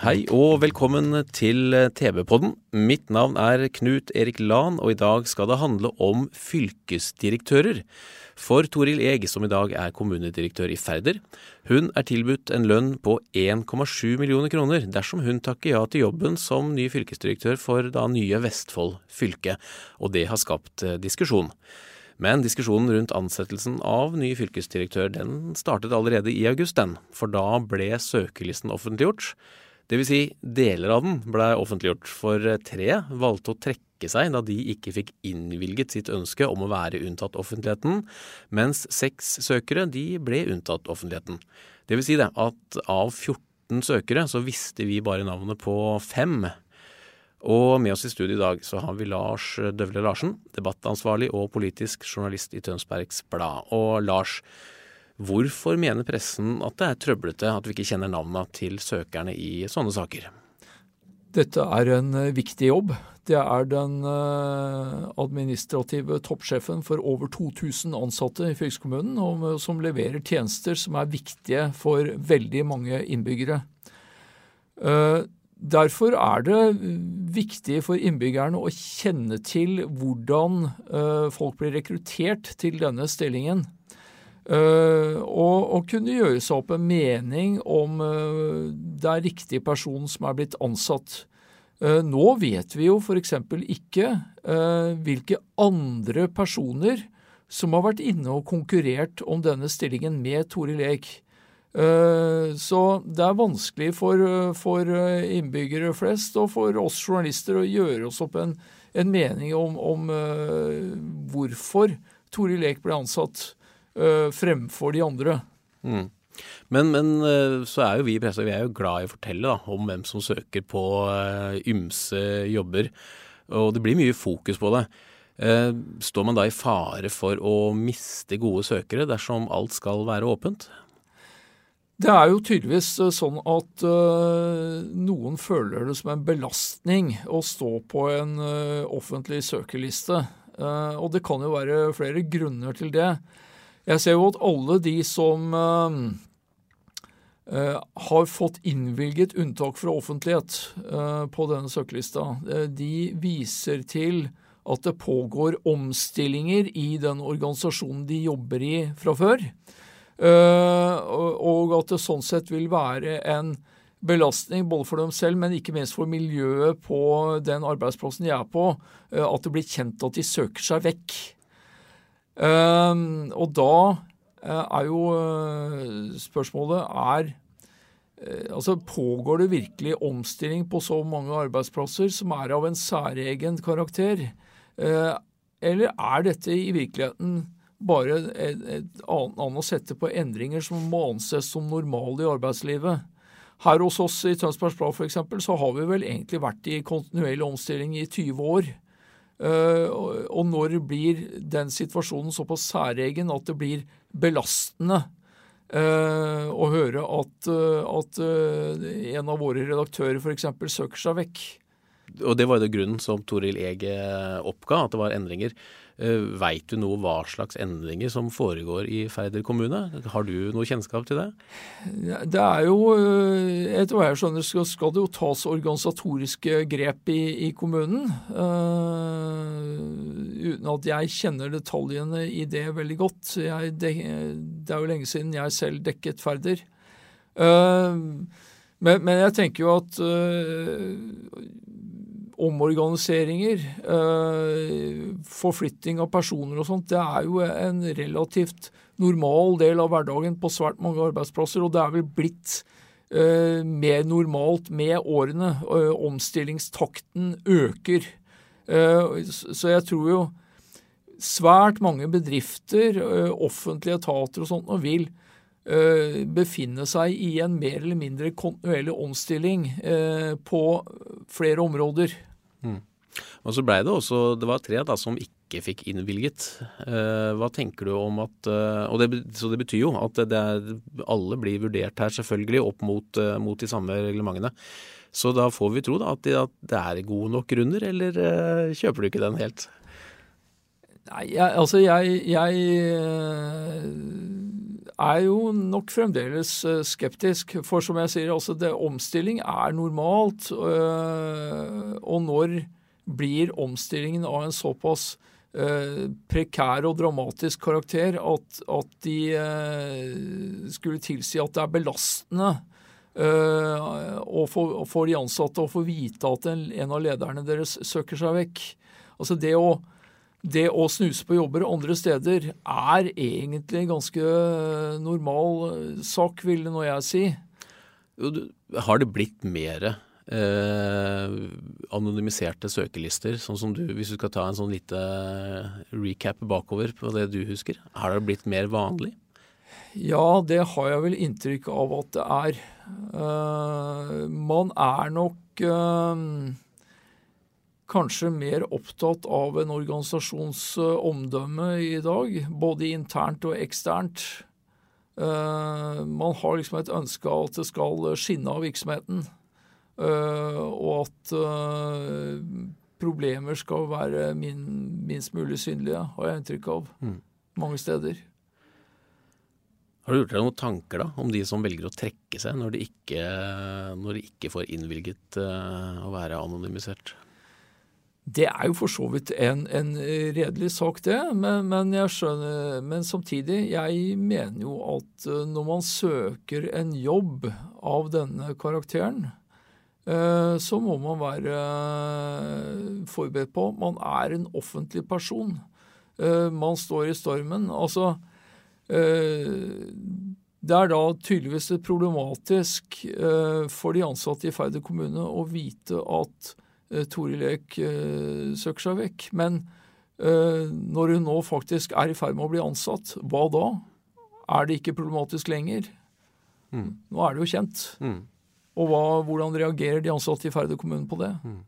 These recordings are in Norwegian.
Hei og velkommen til TV-podden. Mitt navn er Knut Erik Lahn, og i dag skal det handle om fylkesdirektører. For Toril Eg, som i dag er kommunedirektør i Færder, hun er tilbudt en lønn på 1,7 millioner kroner dersom hun takker ja til jobben som ny fylkesdirektør for da nye Vestfold fylke, og det har skapt eh, diskusjon. Men diskusjonen rundt ansettelsen av ny fylkesdirektør den startet allerede i august, den. For da ble søkelisten offentliggjort. Det vil si, deler av den ble offentliggjort, for tre valgte å trekke seg da de ikke fikk innvilget sitt ønske om å være unntatt offentligheten, mens seks søkere de ble unntatt offentligheten. Det vil si det at av 14 søkere så visste vi bare navnet på fem. Og med oss i studio i dag så har vi Lars Døvle Larsen, debattansvarlig og politisk journalist i Tønsbergs Blad. Og Lars, hvorfor mener pressen at det er trøblete at vi ikke kjenner navnene til søkerne i sånne saker? Dette er en eh, viktig jobb. Det er den eh, administrative toppsjefen for over 2000 ansatte i fylkeskommunen, eh, som leverer tjenester som er viktige for veldig mange innbyggere. Derfor er det viktig for innbyggerne å kjenne til hvordan folk blir rekruttert til denne stillingen. Eh, og, og kunne gjøre seg opp en mening om uh, det er riktig person som er blitt ansatt. Uh, Nå vet vi jo f.eks. ikke hvilke andre personer som har vært inne og konkurrert om denne stillingen med Toril. Eh, Så det er vanskelig for, for innbyggere flest og for oss journalister å gjøre oss opp en, en mening om, om hvorfor Toril Eek ble ansatt fremfor de andre. Mm. Men, men eh, så er jo vi i pressa vi er jo glad i å fortelle da, om hvem som søker på eh, ymse jobber. Og det blir mye fokus på det. Eh, Står man da i fare for å miste gode søkere dersom alt skal være åpent? Det er jo tydeligvis eh, sånn at eh, noen føler det som en belastning å stå på en eh, offentlig søkerliste. Eh, og det kan jo være flere grunner til det. Jeg ser jo at alle de som eh, eh, har fått innvilget unntak fra offentlighet eh, på denne søkelista, de viser til at det pågår omstillinger i den organisasjonen de jobber i fra før. Og at det sånn sett vil være en belastning både for dem selv, men ikke minst for miljøet på den arbeidsplassen de er på, at det blir kjent at de søker seg vekk. Eh, og da eh, er jo eh, spørsmålet er eh, Altså, Pågår det virkelig omstilling på så mange arbeidsplasser som er av en særegen karakter? Eller er dette i virkeligheten bare et, et annet an å sette på endringer som må anses som normale i arbeidslivet. Her hos oss i Tønsbergs Blad f.eks. så har vi vel egentlig vært i kontinuerlig omstilling i 20 år. Eh, og, når blir den situasjonen såpass særegen at det blir belastende eh, å høre at, eh, at en av våre redaktører f.eks. søker seg vekk? Og det var jo grunnen som Toril Ege oppga, at det var endringer. Uh, Veit du noe hva slags endringer som foregår i Færder kommune? Har du noe kjennskap til det? Det er jo, eh, etter hva jeg skjønner, skal, det jo tas organisatoriske grep i, i kommunen. Uh, uten at jeg kjenner detaljene i det veldig godt. Jeg, det, det er jo lenge siden jeg selv dekket Færder. Uh, men, men jeg tenker jo at eh, omorganiseringer, eh, forflytting av personer og sånt, det er jo en relativt normal del av hverdagen på svært mange arbeidsplasser, og det er vel blitt eh, mer normalt med årene. Eh, omstillingstakten øker. Så jeg tror jo svært mange bedrifter, offentlige etater og sånt, og vil befinne seg i en mer eller mindre kontinuerlig omstilling på flere områder. Mm. Og så blei det også Det var tre da, som ikke fikk innvilget. hva tenker du om at og det, Så det betyr jo at det er, alle blir vurdert her selvfølgelig opp mot, mot de samme reglementene. Så da får vi tro da, at, det, er gode nok grunner, eller uh, kjøper du ikke den helt? Nei, jeg, altså jeg, jeg uh, er jo nok fremdeles uh, skeptisk. For som jeg sier, altså det, omstilling er normalt. og når blir omstillingen av en såpass prekær og dramatisk karakter at, at de skulle tilsi at det er belastende og for, for, de ansatte å få vite at en, en, av lederne deres søker seg vekk. Altså det å, det å snuse på jobber andre steder er egentlig en ganske normal eh, sak, vil nå jeg si. Har det blitt mer eh, anonymiserte søkelister, sånn som du, hvis du skal ta en sånn lite recap bakover på det du husker? Har det blitt mer vanlig? Ja, det har jeg vel inntrykk av at det er. Eh, man er nok uh, kanskje mer opptatt av en organisasjons uh, omdømme i dag, både internt og eksternt. man har liksom et ønske av at det skal skinne av virksomheten, og at problemer skal være minst mulig synlige, har jeg inntrykk av mm. mange steder. Har du gjort deg noen tanker da, om de som velger å trekke seg når de ikke, når de ikke får innvilget å være anonymisert? Det er jo for så vidt en, en redelig sak, det. Men, men, skjønner, men, samtidig, jeg mener jo at uh, når man søker en jobb av denne karakteren, uh, så må man være forberedt på man er en offentlig person. Man står i stormen. altså Eh, det er da tydeligvis problematisk eh, for de ansatte i Færder kommune å vite at eh, Toril Eek søker seg vekk. Men når hun nå faktisk er i ferd med å bli ansatt, hva da? Er det ikke problematisk lenger? Mm. Nå er det jo kjent. Mm. Og hva, hvordan reagerer de ansatte i Færder kommune på det? Mm.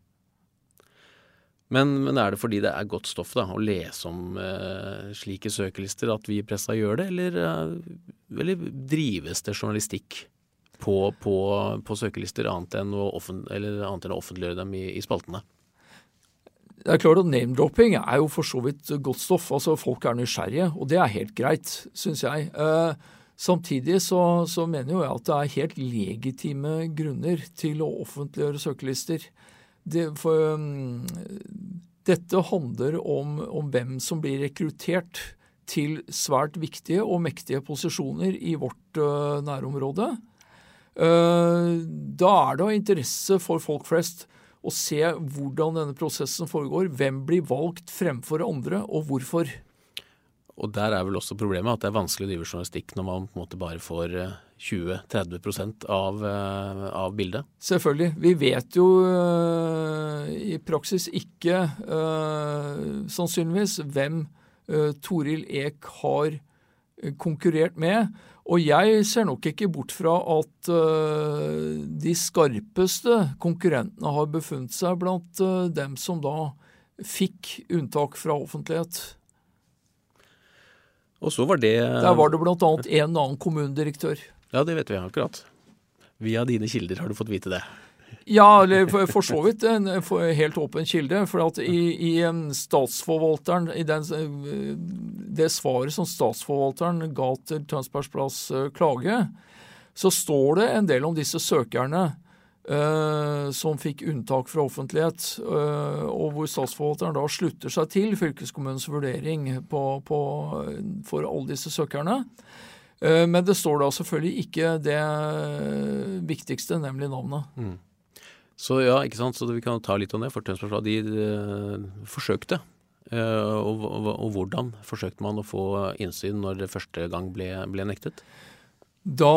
Men, men, er det fordi det er godt stoff da, å lese om eh, slike søkelister at vi i pressa gjør det, eller, eller, drives det journalistikk på, på, på søkelister annet enn, offent, annet enn å offentliggjøre dem i, i spaltene? Det er klart at Name-dropping er jo for så vidt godt stoff. altså Folk er nysgjerrige, og det er helt greit, syns jeg. Eh, samtidig så, så, mener jo jeg at det er helt legitime grunner til å offentliggjøre søkelister det, for, um, dette handler om, om, hvem som blir rekruttert til svært viktige og mektige posisjoner i vårt uh, nærområde. Uh, da er det av interesse for folk flest å se hvordan denne prosessen foregår. Hvem blir valgt fremfor andre, og hvorfor. Og der er vel også problemet at det er vanskelig å drive journalistikk når man på en måte bare får uh, 20-30 av, eh, av bildet? Selvfølgelig. Vi vet jo i praksis ikke sannsynligvis hvem Toril Eek har konkurrert med. Og jeg ser nok ikke bort fra at de skarpeste konkurrentene har befunnet seg blant dem som da fikk unntak fra offentlighet. Og så var det Der var det bl.a. en annen kommunedirektør. Ja, det vet vi akkurat. Via dine kilder har du fått vite det. Ja, for, for så vidt en helt åpen kilde. For at i, i statsforvalteren, i den, det svaret som statsforvalteren ga til Tønsbergs Plass eh, klage, så står det en del om disse søkerne uh, som fikk unntak fra offentlighet, uh, og hvor statsforvalteren da slutter seg til fylkeskommunens vurdering på, på, for alle disse søkerne. Uh, men det står da selvfølgelig ikke det viktigste, nemlig navnet. Mm. Så ja, ikke sant. Så vi kan ta litt om det. For Tønsberg de, de eh, forsøkte. Uh, og, og, og, hvordan forsøkte man å få innsyn når det første gang ble, ble nektet? Da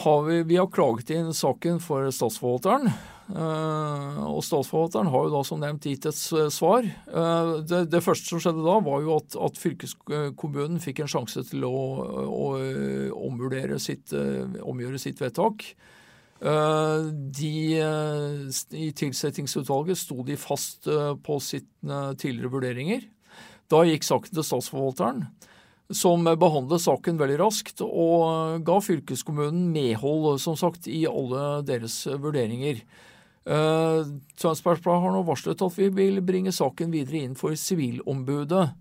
har vi, vi har klaget inn saken for statsforvalteren. Og statsforvalteren har jo da som nevnt gitt et svar. Det, det første som skjedde da, var jo at, at fylkeskommunen fikk en sjanse til å, å omvurdere sitt, omgjøre sitt vedtak. De, I tilsettingsutvalget sto de fast på sine tidligere vurderinger. Da gikk saken til statsforvalteren, som behandlet saken veldig raskt og ga fylkeskommunen medhold, som sagt, i alle deres vurderinger. Uh, har nå varslet at vi vil bringe saken videre inn for Sivilombudet,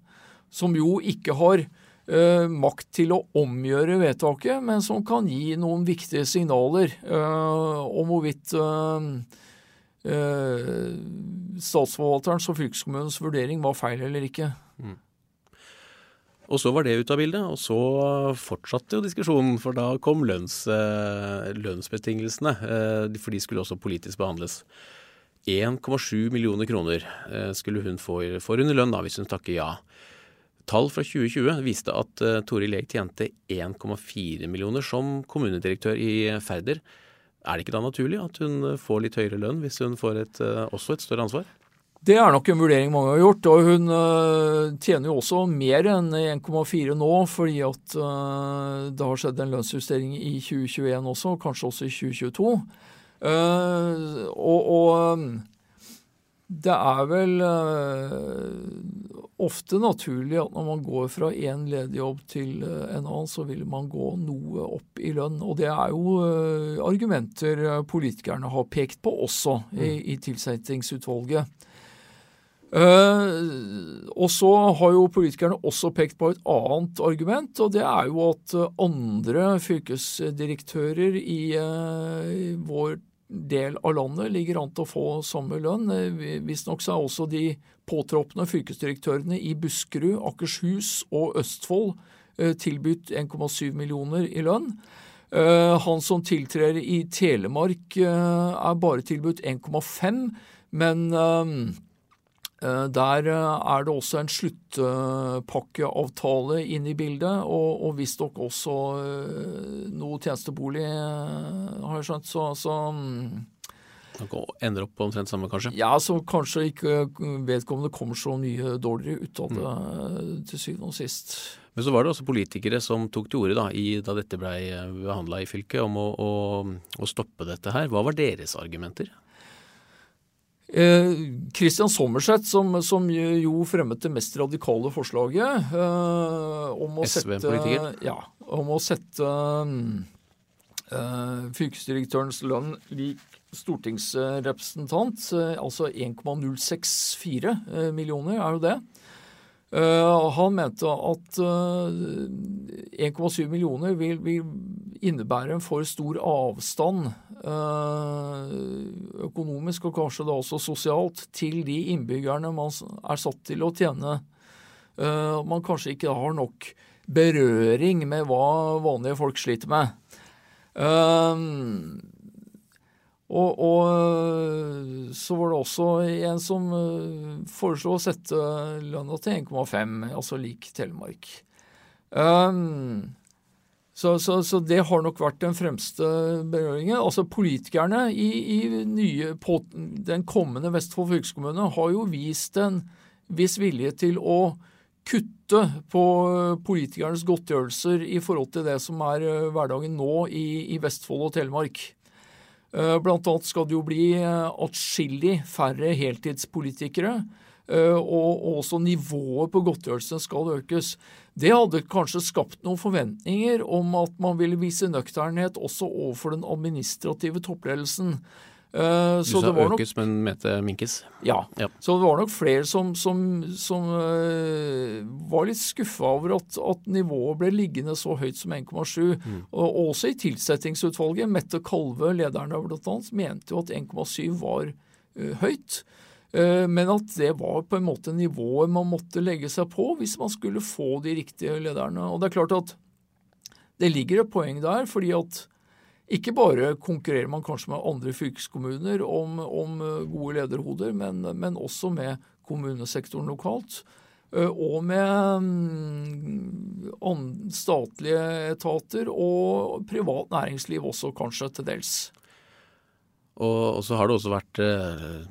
som jo ikke har makt til å omgjøre vedtaket, men som kan gi noen viktige signaler uh, om hvorvidt statsforvalterens og fylkeskommunens vurdering var feil eller ikke. Mm. Og så var det ute av bildet, og så fortsatte jo diskusjonen, for da kom lønns, eh, lønnsbetingelsene. Eh, for de skulle også politisk behandles. 1,7 millioner kroner eh, skulle hun få for under lønn hvis hun takker ja. Tall fra 2020 viste at uh, Toril Eeg tjente 1,4 millioner som kommunedirektør i Færder. Er det ikke da naturlig at hun får litt høyere lønn hvis hun får et, også et større ansvar? Det er nok en vurdering mange har gjort. Og hun uh, tjener jo også mer enn 1,4 nå, fordi at uh, det har skjedd en lønnsjustering i 2021 også, kanskje også i 2022. Uh, eh, og, og, det er vel ofte naturlig at når man går fra én lederjobb til en annen, så vil man gå noe opp i lønn. Og det er jo argumenter politikerne har pekt på også i, i tilsettingsutvalget. Uh, og så har jo politikerne også pekt på et annet argument, og det er jo at andre fylkesdirektører i, uh, i vår del av landet ligger an til å få samme lønn. Uh, Visstnok så er også de påtroppende fylkesdirektørene i Buskerud, Akershus og Østfold uh, tilbudt 1,7 millioner i lønn. Han som tiltrer i Telemark er bare tilbudt 1,5, men Eh, der eh, er det også en sluttpakkeavtale inne i bildet, og, og visstnok også eh, noe tjenestebolig, har jeg skjønt. Så, så mm. ender opp på omtrent samme, kanskje? Ja, så kanskje ikke vedkommende kommer så mye dårligere ut av det mm. til syvende og sist. Men så var det også politikere som tok til orde da, da dette ble behandla i fylket, om å, å, å stoppe dette her. Hva var deres argumenter? Eh, Christian Sommerseth, som, som, jo fremmet det mest radikale forslaget eh, om å sette, ja, om å sette eh, fylkesdirektørens lønn lik stortingsrepresentant, eh, altså 1,064 eh, millioner, er jo det. Uh, han mente at uh, 1,7 millioner vil, vil, innebære en for stor avstand uh, økonomisk og kanskje da også sosialt til de innbyggerne man er satt til å tjene. man kanskje ikke har nok berøring med hva vanlige folk sliter med. Og, og, øh, så var det også en som øh, foreslo å sette lønna til 1,5, altså lik Telemark. Um, så, så, så, det har nok vært den fremste berøringen. Altså Politikerne i, i nye, på den kommende Vestfold fylkeskommune har jo vist en viss vilje til å kutte på øh, politikernes godtgjørelser i forhold til det som er hverdagen nå i, i Vestfold og Telemark. Eh, blant annet skal det jo bli eh, atskillig færre heltidspolitikere. Eh, og også nivået på godtgjørelsen skal økes. Det hadde kanskje skapt noen forventninger om at man ville vise nøkternhet også overfor den administrative toppledelsen. Uh, du sa økes, nok, men mente minkes? Ja. ja. Så det var nok flere som, som, som uh, var litt skuffa over at, at, nivået ble liggende så høyt som 1,7. Mm. Og også i tilsettingsutvalget. Mette Kalve, lederen der bl.a., mente jo at 1,7 var uh, høyt. Men at det var på en måte nivået man måtte legge seg på hvis man skulle få de riktige lederne. Og det er klart at det ligger et poeng der, fordi at ikke bare konkurrerer man kanskje med andre fylkeskommuner om, om eh, gode lederhoder, men, men, også med kommunesektoren lokalt. Eh, og med mm, statlige etater og privat næringsliv også, kanskje til dels. Og, så har det også vært uh,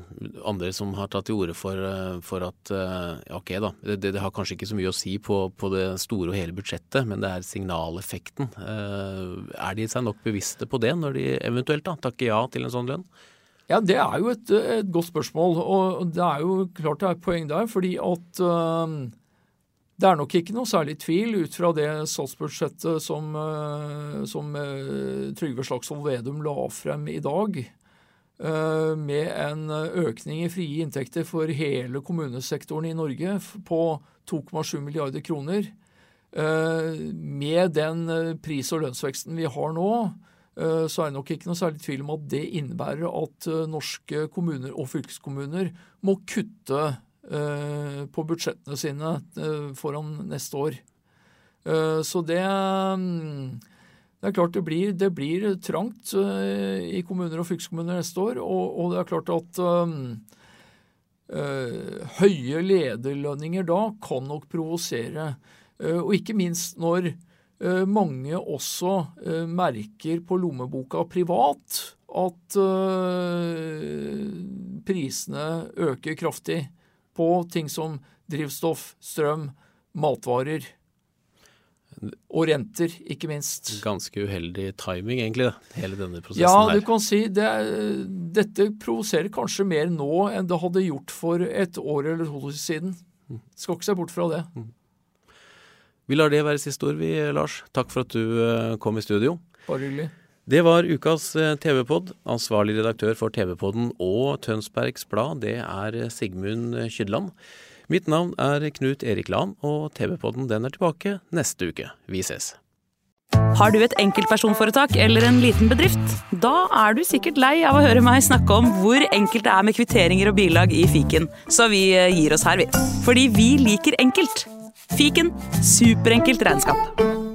andre som har tatt til orde for, uh, for at uh, ok da, det, det, har kanskje ikke så mye å si på, på, det store og hele budsjettet, men det er signaleffekten. er de seg nok bevisste på det når de eventuelt da takker ja til en sånn lønn? Ja, Det er jo et, et, godt spørsmål. Og det er jo klart det er et poeng der. fordi at det er nok ikke noe særlig tvil ut fra det statsbudsjettet som, som Trygve Slagsvold Vedum la frem i dag. Eh, med en økning i frie inntekter for hele kommunesektoren i Norge på 2,7 milliarder kroner. Eh, med den eh, pris- og lønnsveksten vi har nå, så er det nok ikke noe særlig tvil om at det innebærer at norske kommuner og fylkeskommuner må kutte på budsjettene sine foran neste år. Så det mm, det er klart det blir, det blir trangt uh, i kommuner og fylkeskommuner neste år. Og, og det er klart at um, høye lederlønninger da kan nok provosere. Og ikke minst når mange også merker på lommeboka privat at prisene øker kraftig på ting som drivstoff, strøm, matvarer. Og renter, ikke minst. Ganske uheldig timing, egentlig, hele denne prosessen ja, her. Ja, du kan si det, dette provoserer kanskje mer nå enn det hadde gjort for et år eller to siden. Skal ikke se bort fra det. Mm. Vi lar det være siste ord, vi, Lars. Takk for at du eh, kom i studio. Bare hyggelig. Det var ukas eh, TV-pod. Ansvarlig redaktør for TV-podden og Tønsbergs Blad, det er Sigmund Kydland. Mitt navn er Knut Erik Lahn, og TV-podden den er tilbake neste uke. Vi ses. Har du et enkeltpersonforetak eller en liten bedrift? Da er du sikkert lei av å høre meg snakke om hvor enkelt det er med kvitteringer og bilag i fiken, så vi eh, gir oss her, vi. Fordi vi liker enkelt. Fiken superenkelt regnskap.